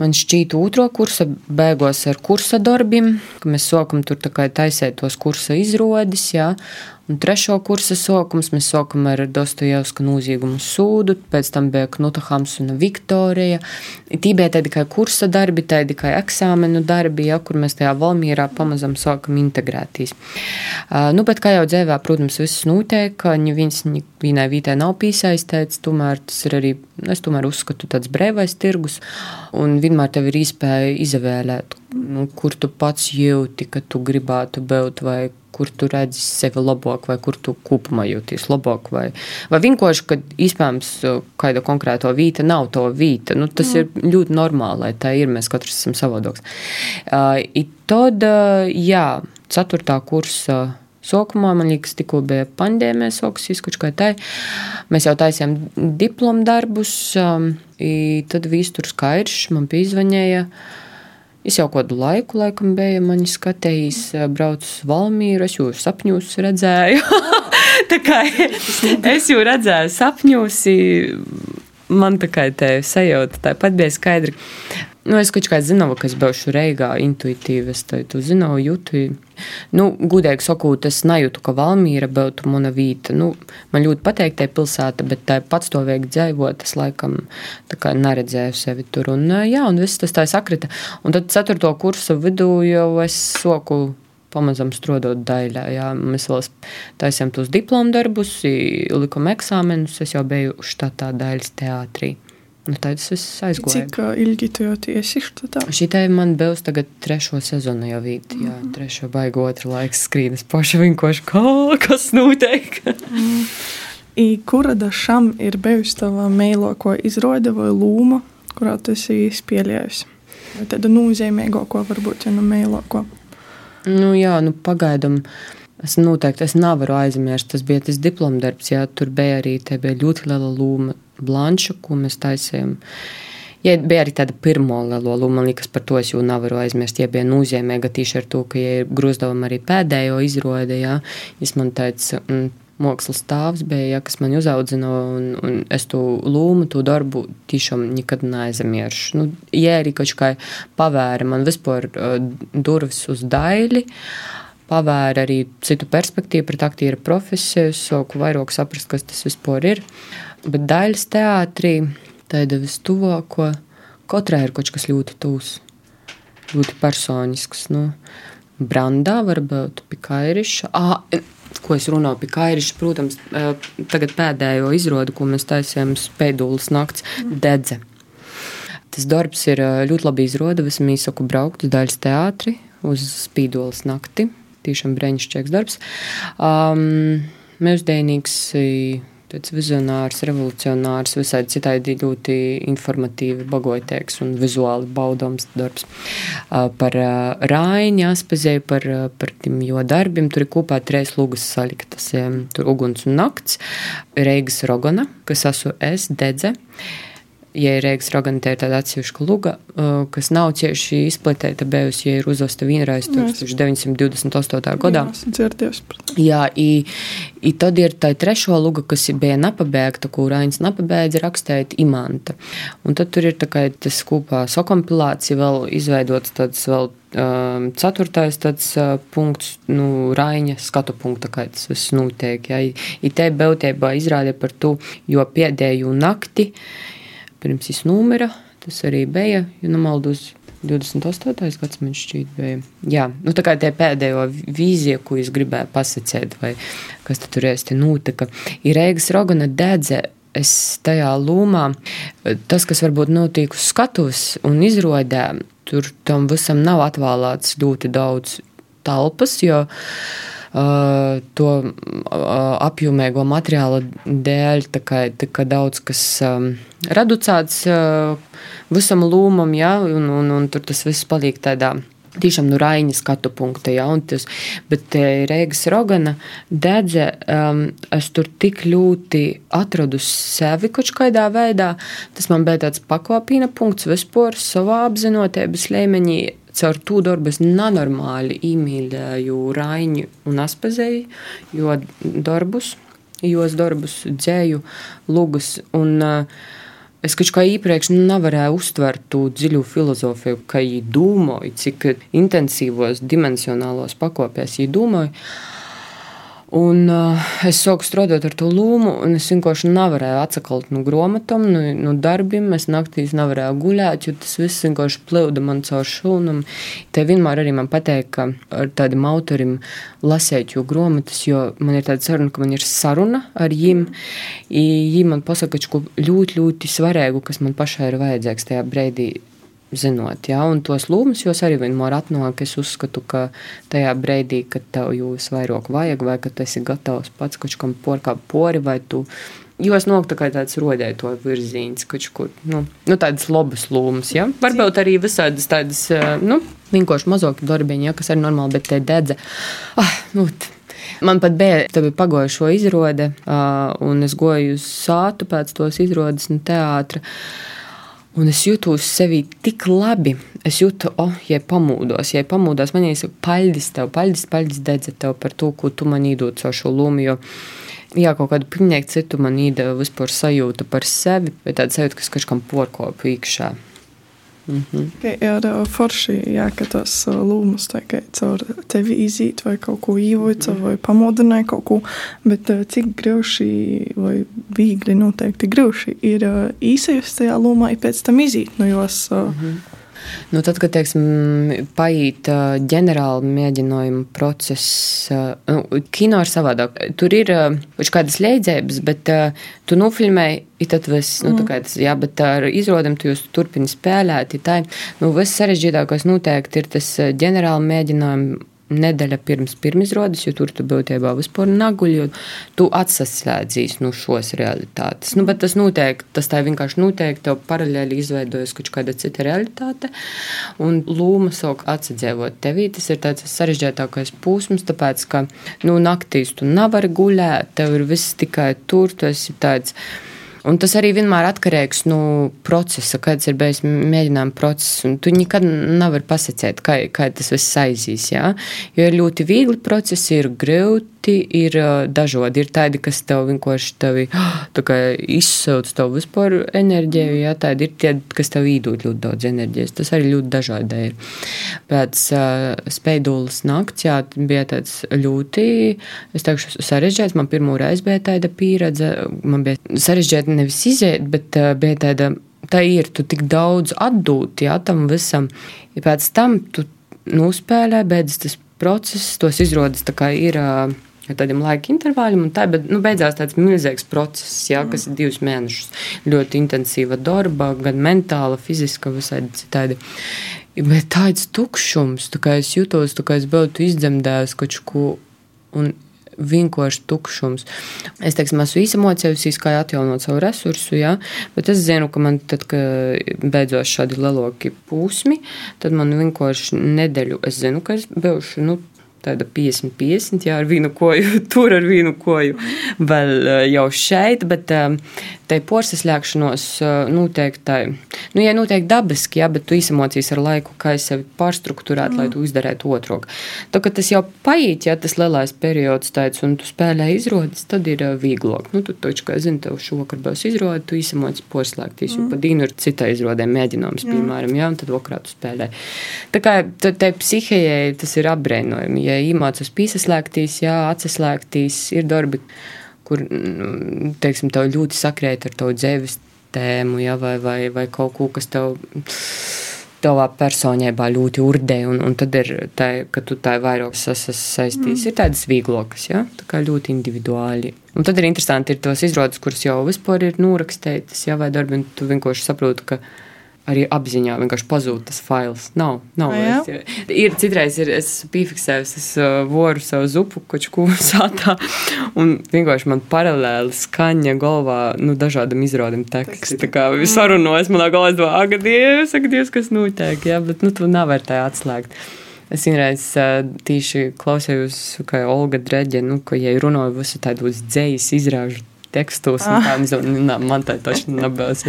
Man šķiet, otro kursa beigās ar kursa darbiem, ka mēs sākam tur taisīt tos kursa izrādes, jā, Un trešo kursa sākums mēs sākam ar Dostojevska nozīgumu sūdu, pēc tam bija Knuta Hamsuna Viktorija. Tī bija tādi kā kursa darbi, tādi kā eksāmenu darbi, ja, kur mēs tajā Valmīrā pamazam sākam integrētīs. Uh, nu, bet kā jau dzēvā, protams, viss notiek, ka viņas vienai vītē nav piesaistīts, tomēr tas ir arī, es tomēr uzskatu, tāds brīvais tirgus, un vienmēr tev ir iespēja izvēlēt, nu, kur tu pats jūti, ka tu gribētu būt vai kur tu redzi sevi labāk, vai kur tu kopumā jūties labāk. Vai, vai vienkārši, ka iespējams kāda konkrēta vīta nav to vīta. Nu, tas mm. ir ļoti normāli, lai tā ir. Mēs katrs esam savādāks. Uh, tad, uh, jā, ceturtā kursa. Sākumā, man liekas, tikko bija pandēmija, sākas kaut kā tā. Mēs jau taisījām diplomu darbus, um, tad viss tur skaidrs, man piezvanīja. Uh, Es jau kādu laiku, laikam, biju mani skatījis, braucu uz Valmīru, es jau sapņos redzēju. tā kā es jau redzēju sapņos, man tā kā tā sajūta tāpat bija skaidra. Nu, es kaut kā zinu, ka es būšu reigā intuitīvi, es to zinu, jūtu. Nu, gudīgi sakot, es nejūtu, ka Valmīra būtu mana vīta. Nu, man ļoti patīk tā pilsēta, bet tā patstāvīgi dzīvot, es laikam neredzēju sevi tur. Un, jā, un viss tas tā sakrita. Un tad ceturto kursu vidū jau es soku pamazam strādājot daļā. Jā, mēs vēl taisījām tos diplomu darbus, likām eksāmenus. Es jau biju štatā daļas teātrī. Nu, tad es aizgāju. Cik uh, ilgi tu jau esi štatā? Šī te man būs tagad trešo sezonu jau vīt. Jā, mm trešo baigu otru laiku skrīnas paši vienkārši kā, kas notiek. mm. I kura da šam ir bijusi tava mēloko izrāde vai lūma, kurā tu esi spēlējusi? Vai tāda nozīmīgāko varbūt, ja nu mēloko? Nu jā, nu pagaidam. Es noteikti es nevaru aizmirst. Tas bija tas diplomdarbs, jā, tur bija arī bija ļoti liela loma blanšu, ko mēs taisījām. Ja bija arī tāda pirmā liela man liekas, par to es jau nevaru aizmirst. Ja bija nozīmīga tīši ar to, ka ja ir grūzdevuma arī pēdējo izrāde, ja es man teicu, mm, mākslas stāvs bija, ja, kas man uzaudzina, un, un es to lūmu, to darbu tiešām nekad neaizmiršu. Nu, ja arī kaut kā pavēra man vispār uh, durvis uz daļu, pavēra arī citu perspektīvu pret aktieru profesiju, soku vairāk saprast, kas tas vispār ir. Bet daļas teātrī, tāda vistuvāko, katrai ir kaut kas ļoti tūs, ļoti personisks. Nu, brandā varbūt pikairiša. Ah, ko es runāju par kairišu, protams, tagad pēdējo izrādi, ko mēs taisījām spēdulas nakts, dedze. Tas darbs ir ļoti labi izrāda. Es mīsaku braukt uz daļas teātri, uz spīdolas nakti. Tiešām brīnišķīgs darbs. Um, Mūsdienīgs tāds vizionārs, revolucionārs, visai citādi ļoti informatīvi, bagotēks un vizuāli baudāms darbs. Par Raini jāspazēja par, par tiem jo darbiem. Tur ir kopā trīs lūgas saliktas. Tur uguns un nakts, Reigas Rogana, kas esmu es, Dedze ja ir Rīgas Rogantē, ir tāda atsevišķa luga, uh, kas nav cieši izplatīta, bijusi, ja ir uzvesta vienreiz 1928. gadā. Jā, i, i tad ir tā trešo luga, kas bija nepabeigta, kur Ains nepabeidza rakstēt imanta. Un tad tur ir tā kā tas kopā sakompilācija vēl izveidots tāds vēl um, ceturtais tāds, uh, punkts, nu, Raņa skatu punkta, kā tas viss notiek. Ja. I, i te būtībā izrādē par to, jo pēdējo nakti pirms šis numura. Tas arī bija, ja nemaldos, 28. gadsimts šķiet, bija. Jā, nu, tā kā tā pēdējo vīzija, ko es gribēju pasakīt, vai kas tur īsti notika, ir Reigas Rogana dedze. Es tajā lūmā, tas, kas varbūt notiek uz skatuves un izrodē, tur tam visam nav atvēlēts ļoti daudz telpas, jo uh, to apjomīgo materiālu dēļ tā kā daudz kas reducēts visam lūmam, ja, un, un, un tur tas viss paliek tādā. Tiešām no nu, Raina skatu punkta, ja, tas, bet Reigas Rogana dedze, um, es tur tik ļoti atradu sevi kaut kādā veidā. Tas man bija tāds pakāpina punkts vispār savā apzinotības līmenī caur to darbu es nenormāli iemīlēju Raini un Aspazēju, jo darbus, jos darbus dzēju, lugus. Un, uh, Es kaut kā iepriekš nevarēju uztvert to dziļu filozofiju, ka viņi domāja, cik intensīvos dimensionālos pakopēs viņi domāja. Un uh, es sāku strādāt ar to lūmu, un es vienkārši nevarēju atsakalt no grāmatām, no, no darbiem. Es naktīs nevarēju guļēt, jo tas viss vienkārši plūda man caur šūnu. Te vienmēr arī man pateikt, ka ar tādiem autoriem lasēt jau grāmatas, jo man ir tāda saruna, ka man ir saruna ar viņiem. Viņi man pasaka, ka ļoti, ļoti svarīgu, kas man pašai ir vajadzīgs tajā brīdī zinot, ja, un tos lūmus jūs arī vienmēr atnāk. Es uzskatu, ka tajā brīdī, kad tev jūs vairāk vajag, vai kad tu esi gatavs pats kaut kam porkā pori, vai tu Jūs nāk tā kā tāds rodēja to virziens, kaut kur, nu, nu tādas labas lūmas, ja? Varbūt arī visādas tādas, nu, vienkārši mazāki darbiņi, ja, kas arī normāli, bet te dedze. Ah, nu, Man pat bija, bija pagojušo izrāde, uh, un es goju uz sātu pēc tos izrādes no teātra. Un es jūtos sevi tik labi. Es jūtu, oh, ja pamūdos, ja pamūdos, man ir paļģis tev, paļģis, paļģis dedze tev par to, ko tu man īdot caur šo lomu. Jo, jā, kaut kādu pilnīgi citu man īda vispār sajūta par sevi, bet tāda sajūta, kas kaut kam porkopu iekšā. Mm -hmm. Ir uh, forši, jā, ka tas uh, lūmas caur tevi izīt vai kaut ko īvoja, mm -hmm. vai pamodināja kaut ko, bet uh, cik grūši vai viegli noteikti grūši ir īsajus tajā lūmā, pēc tam izīt no jos. Mm -hmm. Nu, tad, kad teiksim, paiet ģenerāla mēģinājuma process, nu, kino ir savādāk. Tur ir uh, kādas leidzības, bet tu nofilmēji. Tad viss, nu, mm. tas, jā, bet ar izrādēm tu jūs turpini spēlēt. Tā, nu, viss sarežģītākais noteikti ir tas ģenerāla mēģinājuma nedēļa pirms pirmizrādes, jo tur tu būtībā vispār naguļ, jo tu atsaslēdzīs no šos realitātes. Nu, bet tas notiek, tas tā vienkārši notiek, tev paralēli izveidojas kaut kāda cita realitāte, un lūma sāk atsadzēvot tevī. Tas ir tāds sarežģītākais posms, tāpēc, ka, nu, naktīs tu nevari guļēt, tev ir viss tikai tur, tu esi tāds Un tas arī vienmēr atkarīgs no nu, procesa, kāds ir bijis mēģinājuma process. Tu nekad nevari pasakāt, kā, kā tas viss aizīs. Ja? Jo ir ļoti viegli procesi, ir grūti citi ir dažādi. Ir tādi, kas tev vienkārši tevi izsauc tev vispār enerģiju, jā, tādi ir tie, kas tev īdot ļoti daudz enerģijas. Tas arī ļoti dažādi ir. Pēc uh, spēdulas nakts, jā, bija tāds ļoti, teikšu, sarežģīts. Man pirmo reizi bija tāda pieredze. Man bija sarežģīti nevis iziet, bet uh, bija tāda. Tā ir, tu tik daudz atdūti jā, tam visam. Ja pēc tam tu nospēlē, beidzas tas process, tos izrādes kā ir. Ar tādiem laika intervāļiem. Tā, bet nu, beidzās tāds milzīgs process, jā, kas ir divus mēnešus. Ļoti intensīva darba, gan mentāla, fiziska, visādi citādi. Bet tāds tukšums, tā kā es jutos, tā kā es būtu izdzemdējis kaut ko. Un vienkārši tukšums. Es teiksim, esmu īsamocējusies, kā atjaunot savu resursu, jā, bet es zinu, ka man tad, kad beidzos šādi lielāki pūsmi, tad man vienkārši nedēļu, es zinu, ka es būšu, nu, tāda 50-50, jā, ar vienu koju, tur ar vienu koju, vēl eh, jau šeit, bet um, tai porces ļākšanos uh, noteikti, nu, ja noteikti dabiski, jā, bet tu izemocīs ar laiku, kā es sevi pārstruktūrētu, mm. lai tu izdarētu otru. Tā kā tas jau paiet, ja tas lielais periods tāds, un tu spēlē izrādes, tad ir vieglāk. Nu, tu taču, kā zini, tev šovakar būs izrāde, tu izemocīs porcelāktīs, mm. jo pa dīnu ir citā izrādē mēģinājums, piemēram, jā, un tad vakarā tu spēlē. Tā kā tai psihējai tas ir apbrēnojami, ja iemācos pīsaslēgtīs, jā, atsaslēgtīs, ir darbi kur nu, teiksim, tev ļoti sakrēt ar to dzīves tēmu, ja, vai, vai, vai kaut ko, kas tev. Tavā personībā ļoti urdē, un, un tad ir tā, ka tu tā vairāk sasaistīs. Mm. Ir tādas vieglokas, ja? tā kā ļoti individuāli. Un tad ir interesanti, ir tos izrādes, kuras jau vispār ir norakstītas, ja, vai darbi, un tu vienkārši saproti, ka viņa arī apziņā vienkārši pazūd tas fails. Nav, nav. A, es, ir citreiz, ir, es piefiksēju, es uh, voru savu zupu, koču kūsātā, un vienkārši man paralēli skaņa galvā, nu, dažādam izrādam tekstu. Tā kā sarunojas manā galvā, es domāju, aga Dievs, aga Dievs, kas notiek, jā, bet, nu, tu nevar tā atslēgt. Es vienreiz uh, tīši klausījos, kā Olga Dreģe, nu, ka, ja runāju visu tādos dzējas izrāžu tekstos, ah. un tā, nu, man tā taču nebēs.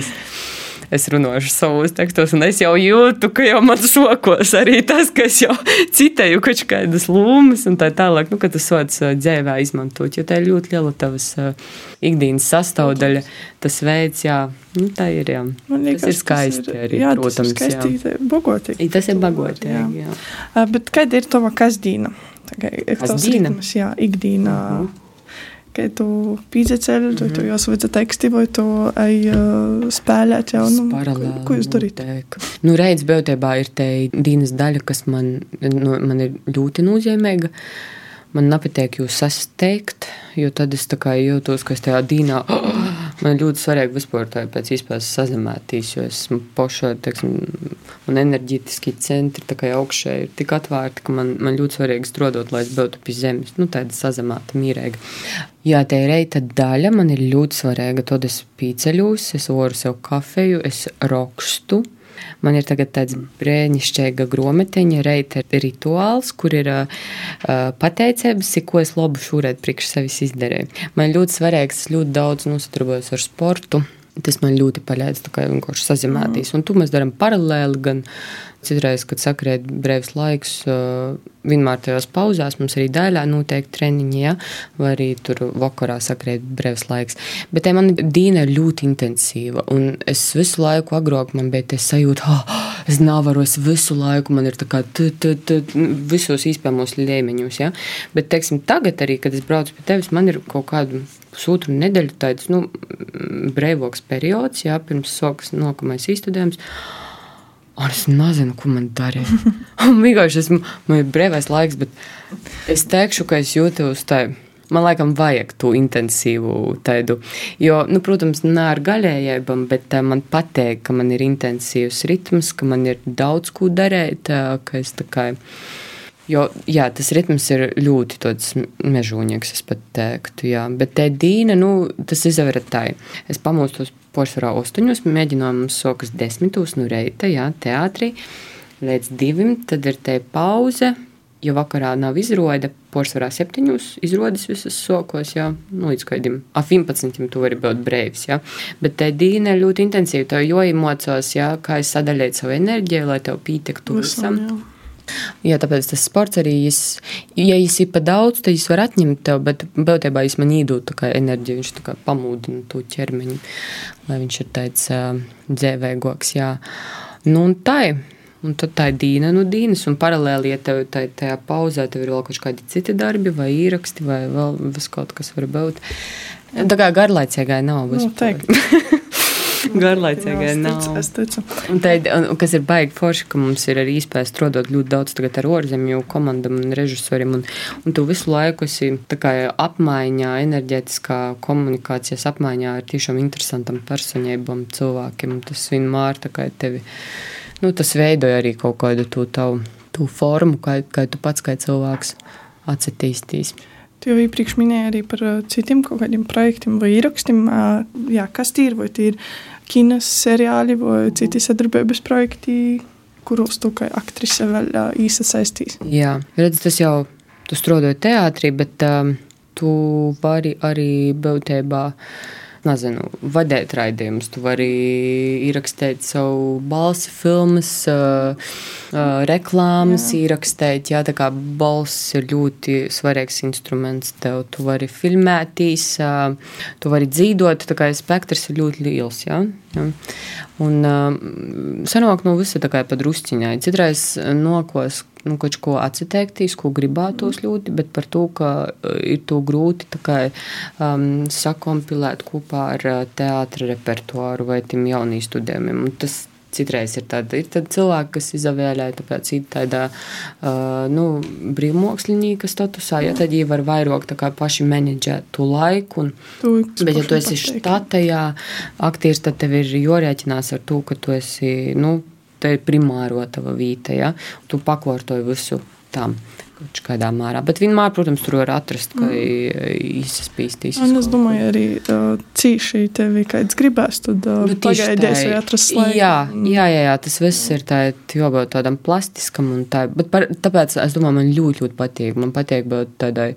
Es, runāšu savos tekstos, un es jau jūtu, ka jau man šokos arī tas, ka es jau citēju kaut kādas lūmas un tā tālāk, nu, ka tas sots dzēvē izmantot, jo tā ir ļoti liela tavas ikdienas sastāvdaļa, tas veids, jā, nu, tā ir, jā. Man liekas, tas ir skaisti tas ir, arī, jā, protams, tas ir skaisti, jā. Bagotīgi. Tas ir bagotīgi, jā. jā. Bet kad ir tava kasdīna? tā kā tos dīna? ritmus, jā, ikdīnā. Mhm. Kad tu pīdzeceļ, tu, tu jāsaveda teksti, vai tu ej uh, spēlēt jau, nu, Paralēli ko, jūs darīt? notiek. Nu, Reiz būtībā ir te Dīnas daļa, kas man, nu, man ir ļoti nozīmīga. Man nepatīk jūs sasteigt, jo tad es tā kā jūtos, ka es tajā dīnā. Man ļoti svarīgi vispār tā pēc iespējas sazemētīs, jo esmu pošā, teiksim, un enerģētiski centri tā kā augšē ir tik atvērti, ka man, man ļoti svarīgi strodot, lai es būtu pie zemes, nu tāda sazemēta, mīrēga. Jā, tā ir reita daļa, man ir ļoti svarīga, tad es pīceļos, es varu sev kafeju, es rokstu. Man ir tagad tāds brīnišķīga grometeņa, reita rituāls, kur ir uh, pateicības, ko es labu šūrēt priekš sevis izdarīju. Man ļoti svarīgs, es ļoti daudz nosatarbojos ar sportu. Tas man ļoti palīdz vienkārši sazināties. Un to mēs darām paralēli. Gan citreiz, kad sakrīt brīvs laiks, vienmēr tajās pauzēs mums arī daļā noteikti treniņi, ja? vai arī tur vakarā sakrīt brīvs laiks. Bet man dīna ir ļoti intensīva. Un es visu laiku agrāk man bija tas sajūta, oh, es nevaru, es visu laiku man ir tā kā t, t, t, visos iespējamos līmeņos. Ja? Bet, teiksim, tagad arī, kad es braucu pie tevis, man ir kaut kāda pusotru nedēļu tāds nu, brīvāks periods, jā, pirms sākas nākamais izstudējums. Un es nezinu, ko man darīt. Vienkārši esmu, man ir brīvais laiks, bet es teikšu, ka es jūtos tā. Man laikam vajag to intensīvu tādu. Jo, nu, protams, ne ar gaļējībām, bet uh, man patīk, ka man ir intensīvs ritms, ka man ir daudz ko darīt, tā kā. Jo, jā, tas ritms ir ļoti mežonīgs, es pat teiktu. Jā. Bet tā dīna, nu, tas izver tā. Es pamostos porcelāna astoņos, mēģinājums sokas desmitos no reita, jā, teātrī. Līdz divim, tad ir tā pauze, jo vakarā nav izrāde. Porcelāna septiņos izrādes visas sokos, jau nu, līdz kādam ap 11. tu vari būt brīvs. Bet tā dīna ļoti intensīva. Tev jo emocijas, ja? kā es sadalīju savu enerģiju, lai tev pietiktu visam. jā. Jā, tāpēc tas sports arī, jis, ja viņš ir par daudz, tad viņš var atņemt tev, bet būtībā viņš man iedod enerģiju, viņš pamūdina to ķermeni, lai viņš ir tāds dzēvēgoks. Nu, un tā ir. Un tad tā ir dīna, nu, dīnas, un paralēli, ja tev tā, tajā pauzē tev ir vēl kaut kādi citi darbi, vai ieraksti, vai vēl kaut kas var būt. Tā kā garlaicīgai nav. Noteikti. Garlaicīgai nav. Es ticu. Un, un kas ir baigi forši, ka mums ir arī iespēja strādāt ļoti daudz tagad ar ārzemju komandām un režisoriem. Un, un tu visu laiku esi tā kā apmaiņā, enerģētiskā komunikācijas apmaiņā ar tiešām interesantām personībām, cilvēkiem. Tas vienmēr tā kā tevi, nu, tas veidoja arī kaut kādu to tavu, tu formu, kā, kā tu pats kā cilvēks atsatīstīs. Tu jau iepriekš minēji arī par uh, citiem kaut kādiem projektiem vai ierakstiem. Uh, jā, kas tie ir? Vai tie ir kinas seriāli vai citi sadarbības projekti, kuros tu kā aktrise vēl uh, iesaistīs? Jā, redz, tas jau tu strādāji teātrī, bet um, tu vari arī būtībā. Nezinu, vadīt raidījumus, tu vari ierakstīt savu balsi, filmas, uh, uh, reklāmas, jā. ierakstīt. Jā, tā kā balss ir ļoti svarīgs instruments tev. Tu vari filmēties, uh, tu vari dzīvot, tā kā spektrs ir ļoti liels. Jā, jā. Un uh, sanāk no visa tā kā padrusciņai. Citreiz nokos nu, kaut ko atteikties, ko gribētos ļoti, bet par to, ka uh, ir to grūti kā, um, sakompilēt kopā ar uh, teātra repertuāru vai tiem jauniem studējumiem. Un Tas citreiz ir tāda, ir tāda cilvēka, kas izvēlēja tāpēc ir tādā uh, nu, brīvmākslinieka statusā, ja tad viņi var vairāk tā kā paši menedžēt to laiku. Un, Tu, Bet, ja tu esi štatējā aktieris, tad tev ir jārēķinās ar to, ka tu esi, nu, tā ir primāro tava vīta, ja? Tu pakvartoji visu tam. Kaut kādā mērā. Bet vienmēr, protams, tur var atrast, ka izspīstīs. Un es domāju, arī uh, cīši tevi kāds gribēs, tad uh, Nu, tā. vai atrast laiku. Jā, jā, jā, jā, tas viss ir tā, jābūt tādam plastiskam un tā. Bet par, tāpēc es domāju, man ļoti, ļoti patīk. Man patīk būt tādai.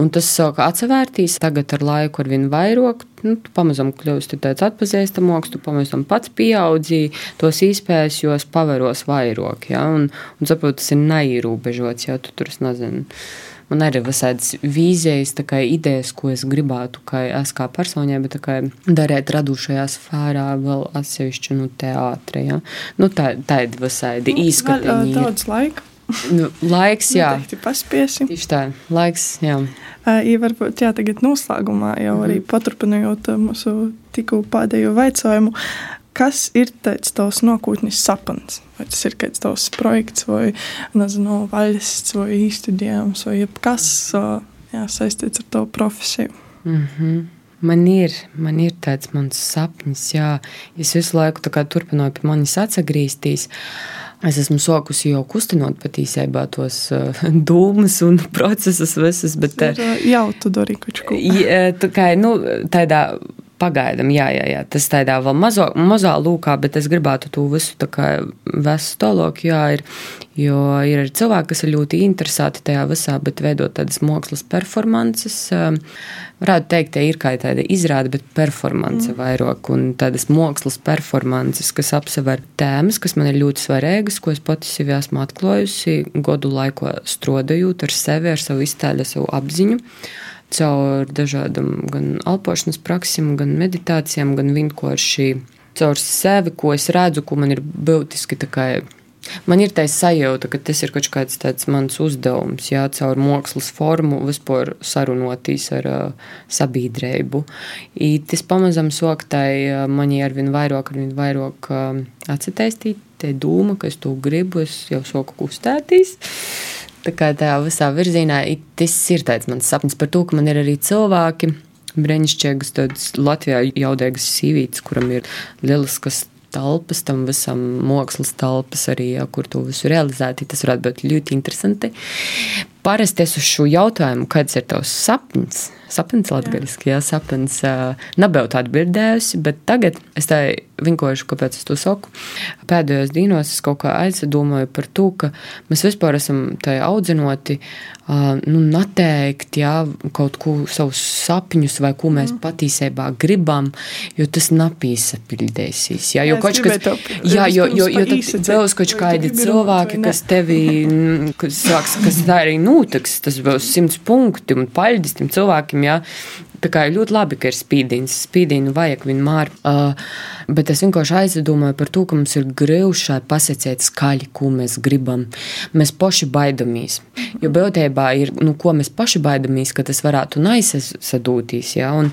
Un tas atsevērtīs tagad ar laiku ar vien vairāk. Nu, tu pamazām kļūsti tāds atpazīstamāks, tu pamazām pats pieaudzi tos īspējas, jo paveros vairāk. Ja? Un, un saprotu, tas ir neierobežots, ja tu tur es nezinu. Man arī ir visādas vīzijas, kā idejas, ko es gribētu, kā es kā personība, bet kā darīt radošajā sfērā, vēl atsevišķi nu, teātrī. Ja? Nu, tā, tā ir visādi Vēl, uh, izskatiņi. ir. Daudz laika. Nu, laiks, jā. Noteikti paspiesim. Tieši tā, laiks, jā. Uh, ja varbūt jā, tagad noslēgumā jau arī Mhm. paturpinot uh, mūsu tikko pēdējo jautājumu, kas ir tāds tavs nākotnes sapnis? Vai tas ir kāds tavs projekts, vai nezinu, valsts, vai īstudējums, vai jebkas uh, jā, saistīts ar tavu profesiju? Mm -hmm. Man ir, man ir tāds mans sapnis, jā. Es visu laiku turpināju pie manis atgriezties. Es esmu sokusi jau kustinot pat īsībā tos uh, dūmus un procesus visus, bet uh, jau tu dari kaut ko. Jā, tā kā nu, tādā pagaidām, jā, jā, jā, tas tādā vēl mazo, mazā lūkā, bet es gribētu to visu tā kā vestu tālāk, jā, ir, jo ir arī cilvēki, kas ir ļoti interesēti tajā visā, bet veidot tādas mākslas performances, um, varētu teikt, te ir kā tāda izrāde, bet performance mm. vairāk, un tādas mākslas performances, kas apsever tēmas, kas man ir ļoti svarīgas, ko es pati sevi esmu atklājusi godu laikā strodojot ar sevi, ar savu iztēli, savu apziņu caur dažādām gan elpošanas praksēm, gan meditācijām, gan vienkārši caur sevi, ko es redzu, ko man ir būtiski. Man ir tā sajūta, ka tas ir kaut kāds tāds mans uzdevums, jā, caur mākslas formu, vispār sarunotīs ar uh, sabiedrību. I tas pamazām soktai uh, manī ar vien vairāk, ar vien vairāk uh, atcitaistīt, te dūma, ka es to gribu, es jau soku kustētīs. Tā kā tajā visā virzienā tas ir tāds mans sapnis par to, ka man ir arī cilvēki, brīnišķīgas, tādas Latvijā jaudīgas sīvītes, kuram ir lieliskas telpas, tam visam mākslas telpas arī, jā, kur to visu realizēt. Tas varētu būt ļoti interesanti. Parasti es uz šo jautājumu, kāds ir tavs sapnis? Sapnis latviešu, jā, sapnis. Uh, Nebija atbildējusi, bet tagad es tā vienkārši, kāpēc es to saku, pēdējos dienos es kaut kā aizdomāju par to, ka mēs vispār esam tajā audzinoti, nu, neteikt, jā, kaut ko savus sapņus vai ko mēs patiesībā gribam, jo tas napīsapildēsīs, jā, jo Jā, kaut kas, jā, jo, jo, jo tad būs kaut kādi cilvēki, kas tevi, mm, kas sāks, kas tā arī notiks, tas būs simts punkti un paļģis tiem cilvēkiem, jā. Tā kā ļoti labi, ka ir spīdīns. Spīdīnu vajag vienmēr. Uh, bet es vienkārši aizdomāju par to, ka mums ir grūti pasakīt skaļi, ko mēs gribam. Mēs paši baidamies. Jo būtībā ir, nu, ko mēs paši baidamies, ka tas varētu neizsadūtīs. Ja? Un,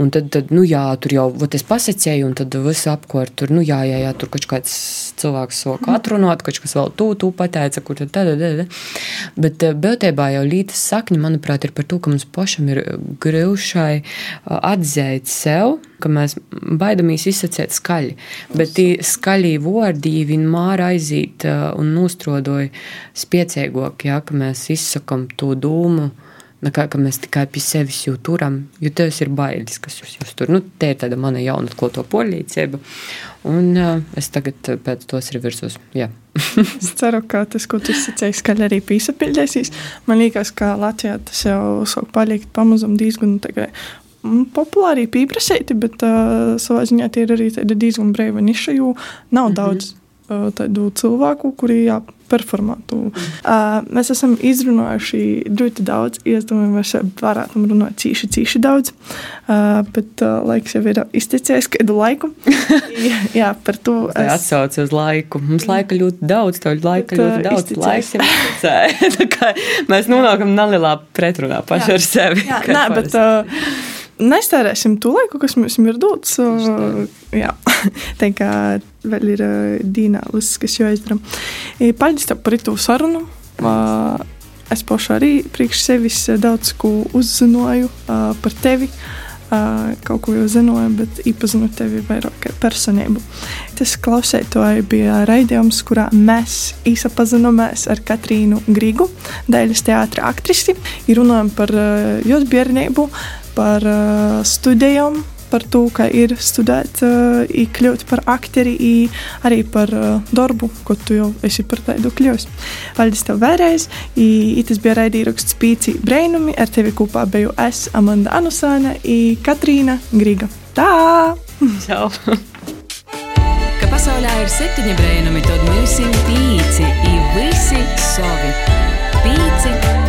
un tad, tad, nu, jā, tur jau es pasakēju, un tad viss apkārt tur, nu, jā, jā, jā, tur kaut kāds cilvēks sok atrunāt, kaut kas vēl tu, tu pateica, kur tad, tad, tad, tad. Bet uh, būtībā jau lītas sakņi, manuprāt, ir par to, ka mums pašam ir grūti atzīt sev, ka mēs baidamies izsakīt skaļi. Bet tie skaļie vārdi vienmēr aiziet un nostrodoja spiecīgāk, ja, mēs izsakām to dūmu. Nekā, ka mēs tikai pie sevis jau turam, jo tas ir bailes, kas jūs, jūs tur. Nu, tā ir tāda mana jauna atklāto poļīcība. Un uh, es tagad pēc tos ir virsos. Jā. Es ceru, ka tas, ko tu izsacīji, skaļi arī piesapildīsies. Man liekas, ka Latvijā tas jau sāk palikt pamazām diezgan tagad. Populāri pieprasīti, bet uh, savā ziņā tie ir arī diezgan brīva niša, jo nav mm -hmm. daudz uh, tādu cilvēku, kuri jā, performātu. Mm. Uh, mēs esam izrunājuši ļoti daudz, es domāju, mēs varētu runāt cīši, cīši daudz, uh, bet uh, laiks jau ir izteicies kādu laiku. jā, par to es atsaucu uz laiku. Mums laika ļoti daudz, tev laika Bet, ļoti daudz. izteicies. Laiks ir kā mēs nonākam nelielā pretrunā paši ar sevi. Jā, nē, bet uh, Nestērēsim to laiku, kas mums ir dots. Uh, jā, tā kā vēl ir uh, dīnā viss, kas jāizdara. E, Paldies par to sarunu. Uh, es pašu arī priekš sevis daudz ko uzzināju par tevi. Kaut ko jau zināju, bet iepazinu tevi vairāk kā personību. Tas klausētāji bija raidījums, kurā mēs īsapazināmies ar Katrīnu Grīgu, daļas teātra aktrisi. Runājam par jūsu bērnību, par uh, studijām, par to, ka ir studēt, uh, kļūt par aktieri, arī par uh, darbu, ko tu jau esi par tādu kļuvis. Paldies tev vēlreiz! I, tas bija raidījums Pīci Brainumi. Ar tevi kopā biju es, Amanda Anusāne, un Katrīna Grīga. Tā! Čau! ka pasaulē ir septiņi brainumi, tad mums ir pīci, i visi savi. Pīci!